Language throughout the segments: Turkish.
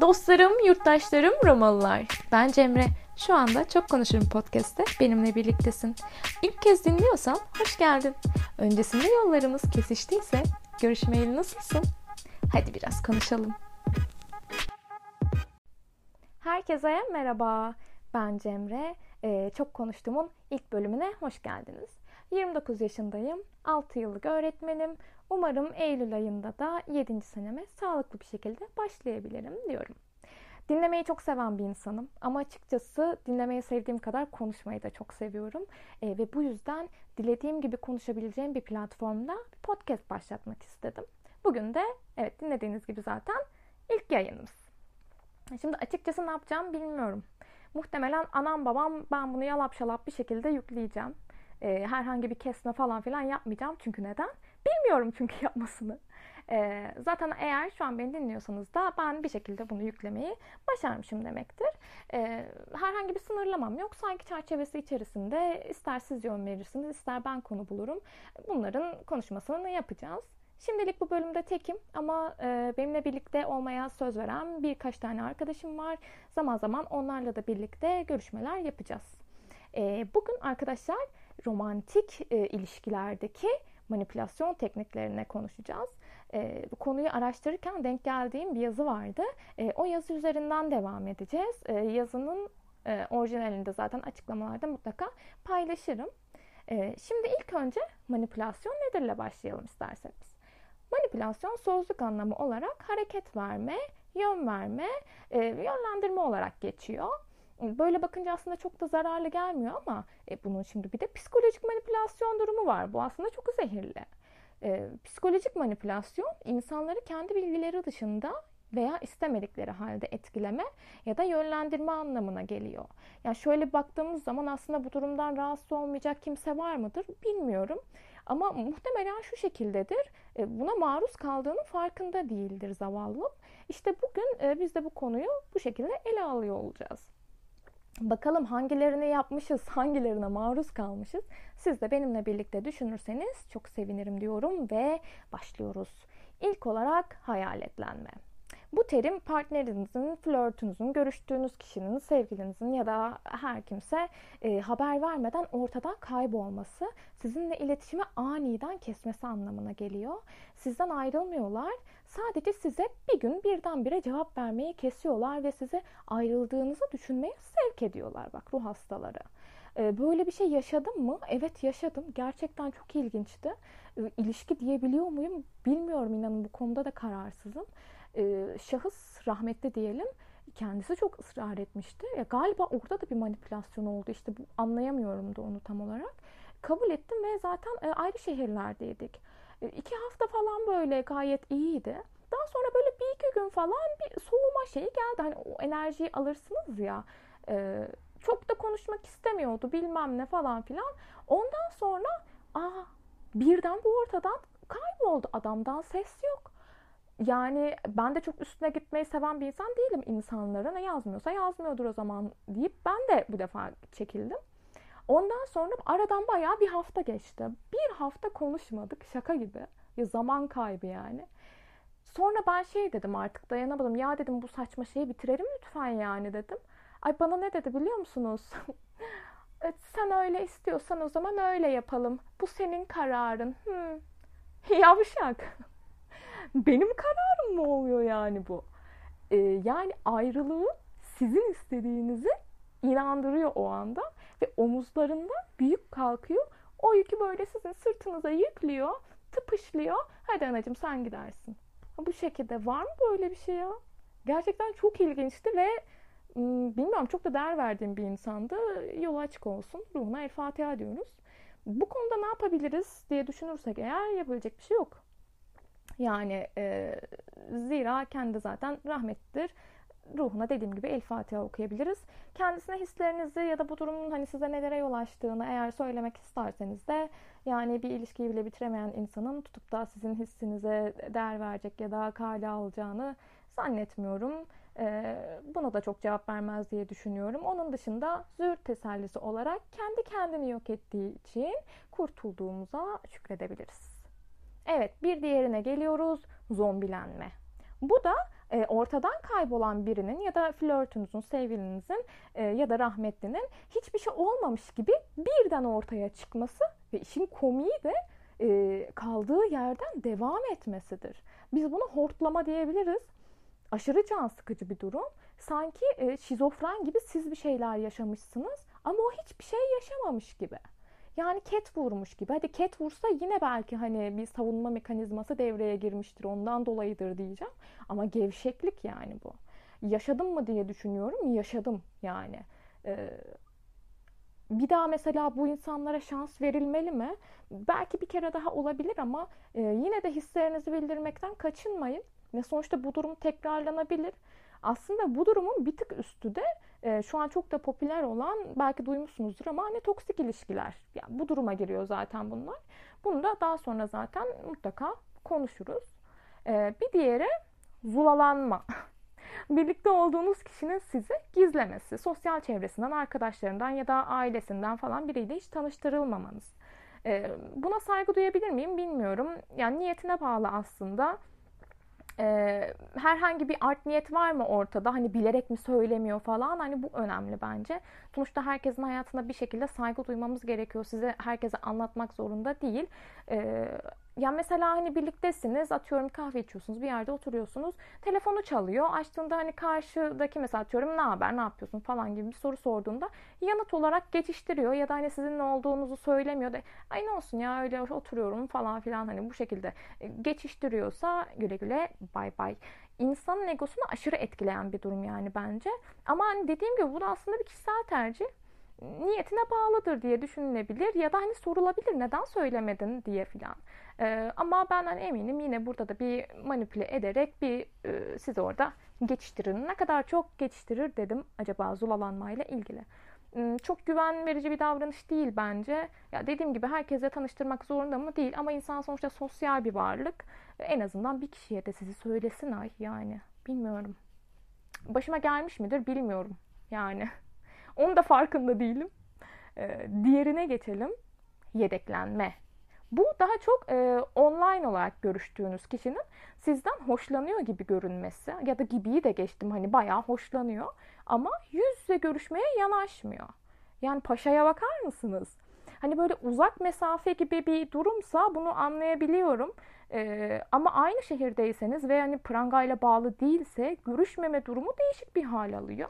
Dostlarım, yurttaşlarım, Romalılar. Ben Cemre. Şu anda Çok Konuşurum Podcast'te benimle birliktesin. İlk kez dinliyorsan hoş geldin. Öncesinde yollarımız kesiştiyse görüşmeyeli nasılsın? Hadi biraz konuşalım. Herkese merhaba. Ben Cemre. Ee, çok konuştuğumun ilk bölümüne hoş geldiniz. 29 yaşındayım. 6 yıllık öğretmenim. Umarım Eylül ayında da 7. seneme sağlıklı bir şekilde başlayabilirim diyorum. Dinlemeyi çok seven bir insanım ama açıkçası dinlemeyi sevdiğim kadar konuşmayı da çok seviyorum. E, ve bu yüzden dilediğim gibi konuşabileceğim bir platformda bir podcast başlatmak istedim. Bugün de evet dinlediğiniz gibi zaten ilk yayınımız. Şimdi açıkçası ne yapacağım bilmiyorum. Muhtemelen anam babam ben bunu yalap şalap bir şekilde yükleyeceğim. E, herhangi bir kesme falan filan yapmayacağım. Çünkü neden? Bilmiyorum çünkü yapmasını. E, zaten eğer şu an beni dinliyorsanız da ben bir şekilde bunu yüklemeyi başarmışım demektir. E, herhangi bir sınırlamam yok. Sanki çerçevesi içerisinde ister siz yön verirsiniz, ister ben konu bulurum. Bunların konuşmasını yapacağız. Şimdilik bu bölümde tekim ama e, benimle birlikte olmaya söz veren birkaç tane arkadaşım var. Zaman zaman onlarla da birlikte görüşmeler yapacağız. E, bugün arkadaşlar romantik e, ilişkilerdeki manipülasyon tekniklerine konuşacağız. E, bu konuyu araştırırken denk geldiğim bir yazı vardı. E, o yazı üzerinden devam edeceğiz. E, yazının e, orijinalinde zaten açıklamalarda mutlaka paylaşırım. E, şimdi ilk önce manipülasyon nedirle başlayalım isterseniz. Manipülasyon sözlük anlamı olarak hareket verme, yön verme, e, yönlendirme olarak geçiyor. Böyle bakınca aslında çok da zararlı gelmiyor ama e, bunun şimdi bir de psikolojik manipülasyon durumu var. Bu aslında çok zehirli. E, psikolojik manipülasyon insanları kendi bilgileri dışında veya istemedikleri halde etkileme ya da yönlendirme anlamına geliyor. Yani şöyle baktığımız zaman aslında bu durumdan rahatsız olmayacak kimse var mıdır bilmiyorum. Ama muhtemelen şu şekildedir. E, buna maruz kaldığının farkında değildir zavallı. İşte bugün e, biz de bu konuyu bu şekilde ele alıyor olacağız. Bakalım hangilerini yapmışız, hangilerine maruz kalmışız. Siz de benimle birlikte düşünürseniz çok sevinirim diyorum ve başlıyoruz. İlk olarak hayaletlenme. Bu terim partnerinizin, flörtünüzün, görüştüğünüz kişinin, sevgilinizin ya da her kimse e, haber vermeden ortadan kaybolması, sizinle iletişimi aniden kesmesi anlamına geliyor. Sizden ayrılmıyorlar. Sadece size bir gün birdenbire cevap vermeyi kesiyorlar ve sizi ayrıldığınızı düşünmeye sevk ediyorlar. Bak ruh hastaları. E, böyle bir şey yaşadım mı? Evet yaşadım. Gerçekten çok ilginçti. E, ilişki diyebiliyor muyum? Bilmiyorum inanın bu konuda da kararsızım e, şahıs rahmetli diyelim kendisi çok ısrar etmişti. Ya galiba orada da bir manipülasyon oldu. İşte bu, anlayamıyorum da onu tam olarak. Kabul ettim ve zaten e, ayrı şehirlerdeydik. E, iki hafta falan böyle gayet iyiydi. Daha sonra böyle bir iki gün falan bir soğuma şeyi geldi. Hani o enerjiyi alırsınız ya. Çok da konuşmak istemiyordu bilmem ne falan filan. Ondan sonra aa birden bu ortadan kayboldu. Adamdan ses yok yani ben de çok üstüne gitmeyi seven bir insan değilim insanlara. Ne yazmıyorsa yazmıyordur o zaman deyip ben de bu defa çekildim. Ondan sonra aradan bayağı bir hafta geçti. Bir hafta konuşmadık şaka gibi. Ya zaman kaybı yani. Sonra ben şey dedim artık dayanamadım. Ya dedim bu saçma şeyi bitirelim lütfen yani dedim. Ay bana ne dedi biliyor musunuz? E, sen öyle istiyorsan o zaman öyle yapalım. Bu senin kararın. Hmm. Yavşak benim kararım mı oluyor yani bu? Ee, yani ayrılığı sizin istediğinizi inandırıyor o anda ve omuzlarında büyük kalkıyor. O yükü böyle sizin sırtınıza yüklüyor, tıpışlıyor. Hadi anacığım sen gidersin. Bu şekilde var mı böyle bir şey ya? Gerçekten çok ilginçti ve bilmiyorum çok da değer verdiğim bir insandı. Yolu açık olsun. Ruhuna El Fatiha diyoruz. Bu konuda ne yapabiliriz diye düşünürsek eğer yapabilecek bir şey yok. Yani e, zira kendi zaten rahmettir. Ruhuna dediğim gibi El Fatiha okuyabiliriz. Kendisine hislerinizi ya da bu durumun hani size nelere yol açtığını eğer söylemek isterseniz de yani bir ilişkiyi bile bitiremeyen insanın tutup da sizin hissinize değer verecek ya da kale alacağını zannetmiyorum. Ee, buna da çok cevap vermez diye düşünüyorum. Onun dışında zür tesellisi olarak kendi kendini yok ettiği için kurtulduğumuza şükredebiliriz. Evet bir diğerine geliyoruz zombilenme. Bu da e, ortadan kaybolan birinin ya da flörtünüzün, sevgilinizin e, ya da rahmetlinin hiçbir şey olmamış gibi birden ortaya çıkması ve işin komiği de e, kaldığı yerden devam etmesidir. Biz bunu hortlama diyebiliriz. Aşırı can sıkıcı bir durum. Sanki e, şizofren gibi siz bir şeyler yaşamışsınız ama o hiçbir şey yaşamamış gibi. Yani ket vurmuş gibi. Hadi ket vursa yine belki hani bir savunma mekanizması devreye girmiştir. Ondan dolayıdır diyeceğim. Ama gevşeklik yani bu. Yaşadım mı diye düşünüyorum. Yaşadım yani. Ee, bir daha mesela bu insanlara şans verilmeli mi? Belki bir kere daha olabilir ama e, yine de hislerinizi bildirmekten kaçınmayın. Ve sonuçta bu durum tekrarlanabilir. Aslında bu durumun bir tık üstü de e, şu an çok da popüler olan belki duymuşsunuzdur ama hani toksik ilişkiler. Yani bu duruma giriyor zaten bunlar. Bunu da daha sonra zaten mutlaka konuşuruz. E, bir diğeri zulalanma. Birlikte olduğunuz kişinin sizi gizlemesi, sosyal çevresinden, arkadaşlarından ya da ailesinden falan biriyle hiç tanıştırılmamanız. E, buna saygı duyabilir miyim bilmiyorum. Yani niyetine bağlı aslında e, herhangi bir art niyet var mı ortada? Hani bilerek mi söylemiyor falan? Hani bu önemli bence. Sonuçta herkesin hayatında bir şekilde saygı duymamız gerekiyor. Size herkese anlatmak zorunda değil. E, ya mesela hani birliktesiniz atıyorum kahve içiyorsunuz bir yerde oturuyorsunuz telefonu çalıyor açtığında hani karşıdaki mesela atıyorum ne haber ne yapıyorsun? falan gibi bir soru sorduğunda yanıt olarak geçiştiriyor ya da hani sizin ne olduğunuzu söylemiyor da ay ne olsun ya öyle oturuyorum falan filan hani bu şekilde e, geçiştiriyorsa güle güle bay bay. İnsanın egosunu aşırı etkileyen bir durum yani bence. Ama hani dediğim gibi bu da aslında bir kişisel tercih niyetine bağlıdır diye düşünülebilir ya da hani sorulabilir neden söylemedin diye filan. Ee, ama ben hani eminim yine burada da bir manipüle ederek bir e, siz orada geçiştirin. Ne kadar çok geçiştirir dedim acaba zulalanmayla ilgili. Hmm, çok güven verici bir davranış değil bence. Ya dediğim gibi herkese tanıştırmak zorunda mı değil ama insan sonuçta sosyal bir varlık. En azından bir kişiye de sizi söylesin ay yani. Bilmiyorum. Başıma gelmiş midir bilmiyorum. Yani onun da farkında değilim. Ee, diğerine geçelim. Yedeklenme. Bu daha çok e, online olarak görüştüğünüz kişinin sizden hoşlanıyor gibi görünmesi ya da gibiyi de geçtim hani bayağı hoşlanıyor ama yüz yüze görüşmeye yanaşmıyor. Yani paşaya bakar mısınız? Hani böyle uzak mesafe gibi bir durumsa bunu anlayabiliyorum. Ee, ama aynı şehirdeyseniz ve hani prangayla bağlı değilse görüşmeme durumu değişik bir hal alıyor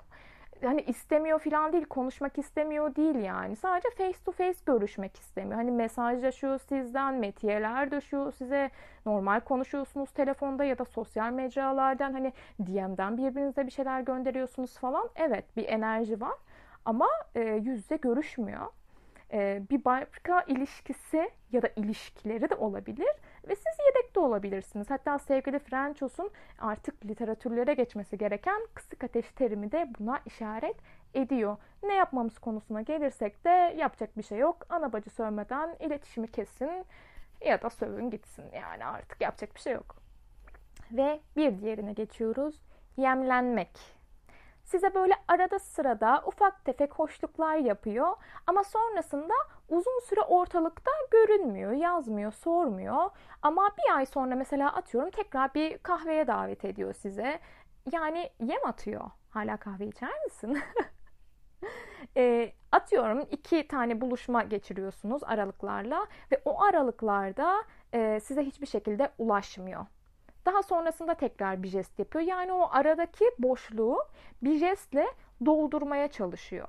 hani istemiyor falan değil, konuşmak istemiyor değil yani. Sadece face to face görüşmek istemiyor. Hani mesajlaşıyor sizden, metiyeler düşüyor size. Normal konuşuyorsunuz telefonda ya da sosyal mecralardan hani DM'den birbirinize bir şeyler gönderiyorsunuz falan. Evet bir enerji var ama e, yüz yüze görüşmüyor. E, bir başka ilişkisi ya da ilişkileri de olabilir ve siz yedekte olabilirsiniz. Hatta sevgili Frenchos'un artık literatürlere geçmesi gereken kısık ateş terimi de buna işaret ediyor. Ne yapmamız konusuna gelirsek de yapacak bir şey yok. Ana bacı sövmeden iletişimi kesin ya da sövün gitsin yani artık yapacak bir şey yok. Ve bir diğerine geçiyoruz. Yemlenmek size böyle arada sırada ufak tefek hoşluklar yapıyor ama sonrasında uzun süre ortalıkta görünmüyor, yazmıyor, sormuyor. Ama bir ay sonra mesela atıyorum tekrar bir kahveye davet ediyor size. Yani yem atıyor. Hala kahve içer misin? e, atıyorum iki tane buluşma geçiriyorsunuz aralıklarla ve o aralıklarda e, size hiçbir şekilde ulaşmıyor. Daha sonrasında tekrar bir jest yapıyor. Yani o aradaki boşluğu bir jestle doldurmaya çalışıyor.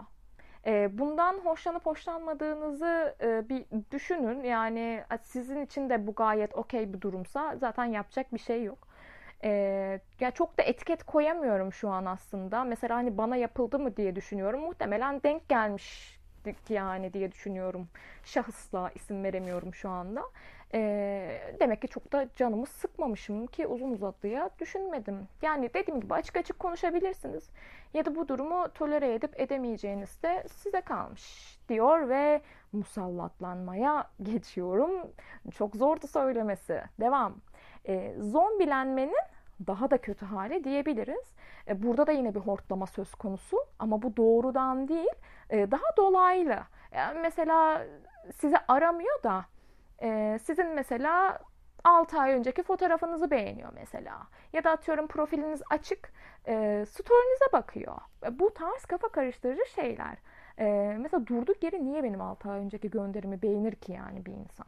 Ee, bundan hoşlanıp hoşlanmadığınızı e, bir düşünün. Yani sizin için de bu gayet okey bir durumsa zaten yapacak bir şey yok. Ee, ya çok da etiket koyamıyorum şu an aslında. Mesela hani bana yapıldı mı diye düşünüyorum. Muhtemelen denk gelmiş yani diye düşünüyorum. Şahısla isim veremiyorum şu anda. E, demek ki çok da canımı sıkmamışım ki uzun uzadıya düşünmedim. Yani dediğim gibi açık açık konuşabilirsiniz. Ya da bu durumu tolere edip edemeyeceğiniz de size kalmış diyor ve musallatlanmaya geçiyorum. Çok zordu söylemesi. Devam. E, zombilenmenin daha da kötü hali diyebiliriz. E, burada da yine bir hortlama söz konusu ama bu doğrudan değil, e, daha dolaylı. Yani mesela sizi aramıyor da e, sizin mesela 6 ay önceki fotoğrafınızı beğeniyor mesela. Ya da atıyorum profiliniz açık, e, story'nize bakıyor. E, bu tarz kafa karıştırıcı şeyler. E, mesela durduk yere niye benim 6 ay önceki gönderimi beğenir ki yani bir insan?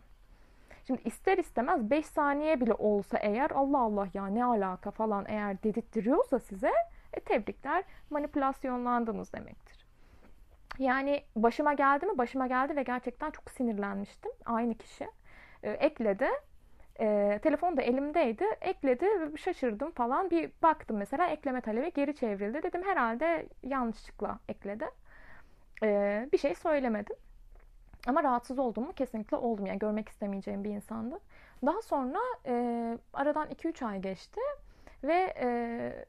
Şimdi ister istemez 5 saniye bile olsa eğer Allah Allah ya ne alaka falan eğer dedirttiriyorsa size e, tebrikler manipülasyonlandınız demektir. Yani başıma geldi mi? Başıma geldi ve gerçekten çok sinirlenmiştim. Aynı kişi e, ekledi. E, telefon da elimdeydi. Ekledi. Şaşırdım falan. Bir baktım mesela ekleme talebi geri çevrildi. Dedim herhalde yanlışlıkla ekledi. E, bir şey söylemedim. Ama rahatsız olduğumu kesinlikle oldum. Yani görmek istemeyeceğim bir insandı. Daha sonra e, aradan 2-3 ay geçti. Ve e,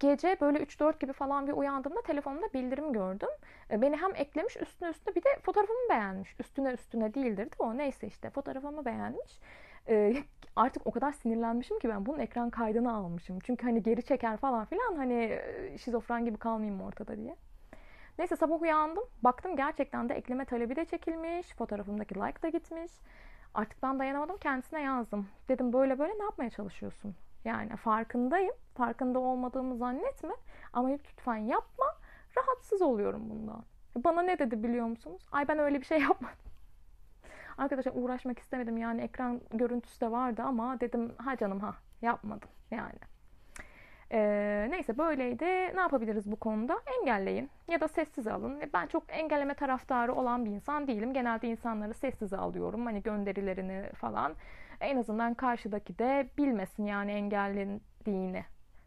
gece böyle 3-4 gibi falan bir uyandığımda telefonumda bildirim gördüm. E, beni hem eklemiş üstüne üstüne bir de fotoğrafımı beğenmiş. Üstüne üstüne değildir de o neyse işte fotoğrafımı beğenmiş. E, artık o kadar sinirlenmişim ki ben bunun ekran kaydını almışım. Çünkü hani geri çeker falan filan hani e, şizofren gibi kalmayayım ortada diye. Neyse sabah uyandım. Baktım gerçekten de ekleme talebi de çekilmiş. Fotoğrafımdaki like da gitmiş. Artık ben dayanamadım kendisine yazdım. Dedim böyle böyle ne yapmaya çalışıyorsun? Yani farkındayım. Farkında olmadığımı zannetme. Ama lütfen yapma. Rahatsız oluyorum bundan. Bana ne dedi biliyor musunuz? Ay ben öyle bir şey yapmadım. Arkadaşlar uğraşmak istemedim. Yani ekran görüntüsü de vardı ama dedim ha canım ha yapmadım yani. Ee, neyse böyleydi. Ne yapabiliriz bu konuda? Engelleyin ya da sessize alın. Ben çok engelleme taraftarı olan bir insan değilim. Genelde insanları sessize alıyorum. Hani gönderilerini falan. En azından karşıdaki de bilmesin yani engellendiğini.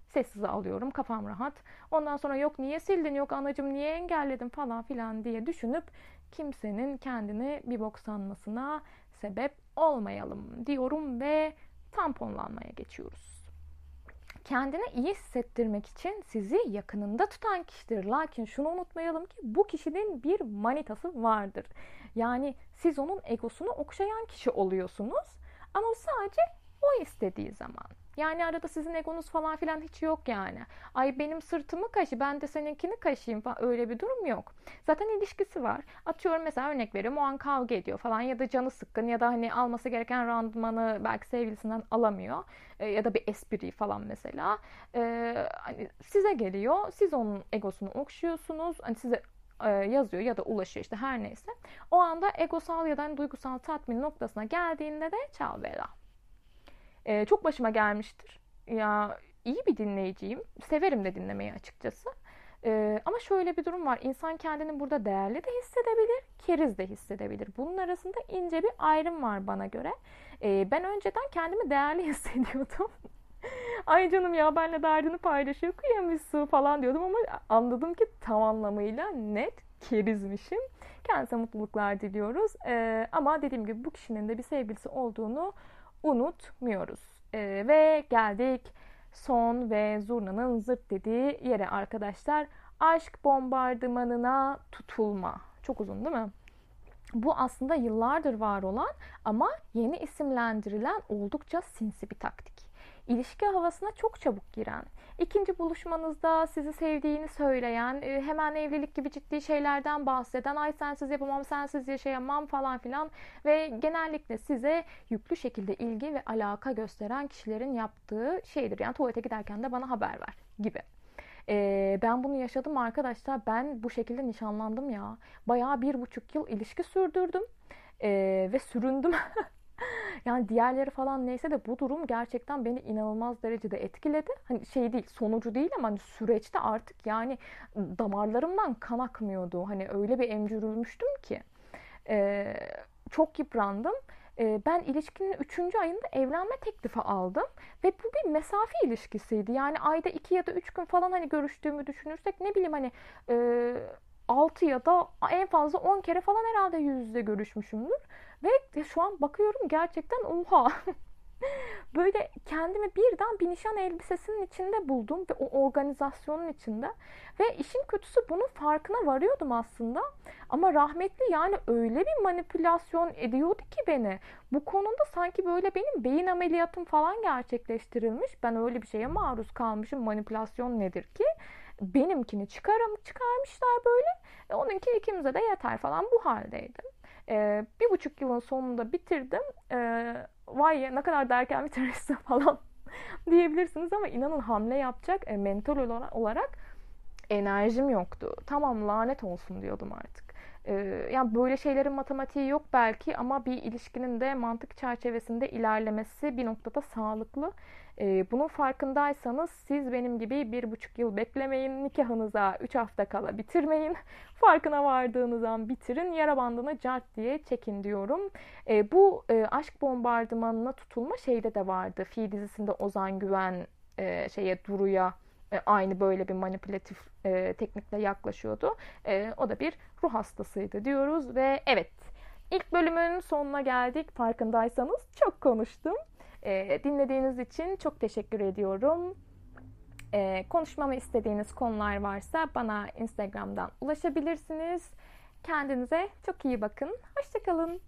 Sessize alıyorum. Kafam rahat. Ondan sonra yok niye sildin, yok anacım niye engelledin falan filan diye düşünüp kimsenin kendini bir bok sanmasına sebep olmayalım diyorum ve tamponlanmaya geçiyoruz kendine iyi hissettirmek için sizi yakınında tutan kişidir. Lakin şunu unutmayalım ki bu kişinin bir manitası vardır. Yani siz onun egosunu okşayan kişi oluyorsunuz ama sadece o istediği zaman. Yani arada sizin egonuz falan filan hiç yok yani. Ay benim sırtımı kaşı ben de seninkini kaşıyım falan öyle bir durum yok. Zaten ilişkisi var. Atıyorum mesela örnek veriyorum o an kavga ediyor falan ya da canı sıkkın ya da hani alması gereken randımanı belki sevgilisinden alamıyor. E, ya da bir espri falan mesela. E, hani size geliyor siz onun egosunu okşuyorsunuz. Hani size yazıyor ya da ulaşıyor işte her neyse. O anda egosal ya da hani duygusal tatmin noktasına geldiğinde de çal veda. Ee, çok başıma gelmiştir. Ya iyi bir dinleyiciyim. Severim de dinlemeyi açıkçası. Ee, ama şöyle bir durum var. İnsan kendini burada değerli de hissedebilir, keriz de hissedebilir. Bunun arasında ince bir ayrım var bana göre. Ee, ben önceden kendimi değerli hissediyordum. Ay canım ya benle derdini paylaşıyor kıyamıyorsun falan diyordum ama anladım ki tam anlamıyla net kerizmişim. Kendisine mutluluklar diliyoruz. Ee, ama dediğim gibi bu kişinin de bir sevgilisi olduğunu unutmuyoruz. E, ve geldik son ve zurnanın zırt dediği yere arkadaşlar. Aşk bombardımanına tutulma. Çok uzun değil mi? Bu aslında yıllardır var olan ama yeni isimlendirilen oldukça sinsi bir taktik ilişki havasına çok çabuk giren, ikinci buluşmanızda sizi sevdiğini söyleyen, e, hemen evlilik gibi ciddi şeylerden bahseden, ay sensiz yapamam, sensiz yaşayamam falan filan ve genellikle size yüklü şekilde ilgi ve alaka gösteren kişilerin yaptığı şeydir. Yani tuvalete giderken de bana haber ver gibi. Ee, ben bunu yaşadım arkadaşlar. Ben bu şekilde nişanlandım ya. Bayağı bir buçuk yıl ilişki sürdürdüm. Ee, ve süründüm. Yani diğerleri falan neyse de bu durum gerçekten beni inanılmaz derecede etkiledi. Hani şey değil, sonucu değil ama hani süreçte artık yani damarlarımdan kan akmıyordu. Hani öyle bir emcürülmüştüm ki. Ee, çok yıprandım. Ee, ben ilişkinin 3. ayında evlenme teklifi aldım ve bu bir mesafe ilişkisiydi. Yani ayda 2 ya da 3 gün falan hani görüştüğümü düşünürsek ne bileyim hani e, 6 ya da en fazla 10 kere falan herhalde yüz yüze görüşmüşümdür. Ve şu an bakıyorum gerçekten oha. Böyle kendimi birden bir nişan elbisesinin içinde buldum ve o organizasyonun içinde. Ve işin kötüsü bunun farkına varıyordum aslında. Ama rahmetli yani öyle bir manipülasyon ediyordu ki beni. Bu konuda sanki böyle benim beyin ameliyatım falan gerçekleştirilmiş. Ben öyle bir şeye maruz kalmışım. Manipülasyon nedir ki? Benimkini çıkarım, çıkarmışlar böyle. E, onunki ikimize de yeter falan bu haldeydim. E, bir buçuk yılın sonunda bitirdim. E, vay ne kadar derken bitirirse falan diyebilirsiniz ama inanın hamle yapacak e, mental olarak enerjim yoktu. Tamam lanet olsun diyordum artık. E, yani böyle şeylerin matematiği yok belki ama bir ilişkinin de mantık çerçevesinde ilerlemesi bir noktada sağlıklı. E, bunun farkındaysanız siz benim gibi bir buçuk yıl beklemeyin. Nikahınıza üç hafta kala bitirmeyin. Farkına vardığınız an bitirin. Yara bandını cart diye çekin diyorum. E, bu e, aşk bombardımanına tutulma şeyde de vardı. Fi dizisinde Ozan Güven e, şeye Duru'ya e, aynı böyle bir manipülatif e, teknikle yaklaşıyordu. E, o da bir ruh hastasıydı diyoruz ve evet ilk bölümün sonuna geldik. Farkındaysanız çok konuştum. E, dinlediğiniz için çok teşekkür ediyorum. E, konuşmamı istediğiniz konular varsa bana Instagram'dan ulaşabilirsiniz. Kendinize çok iyi bakın. Hoşçakalın.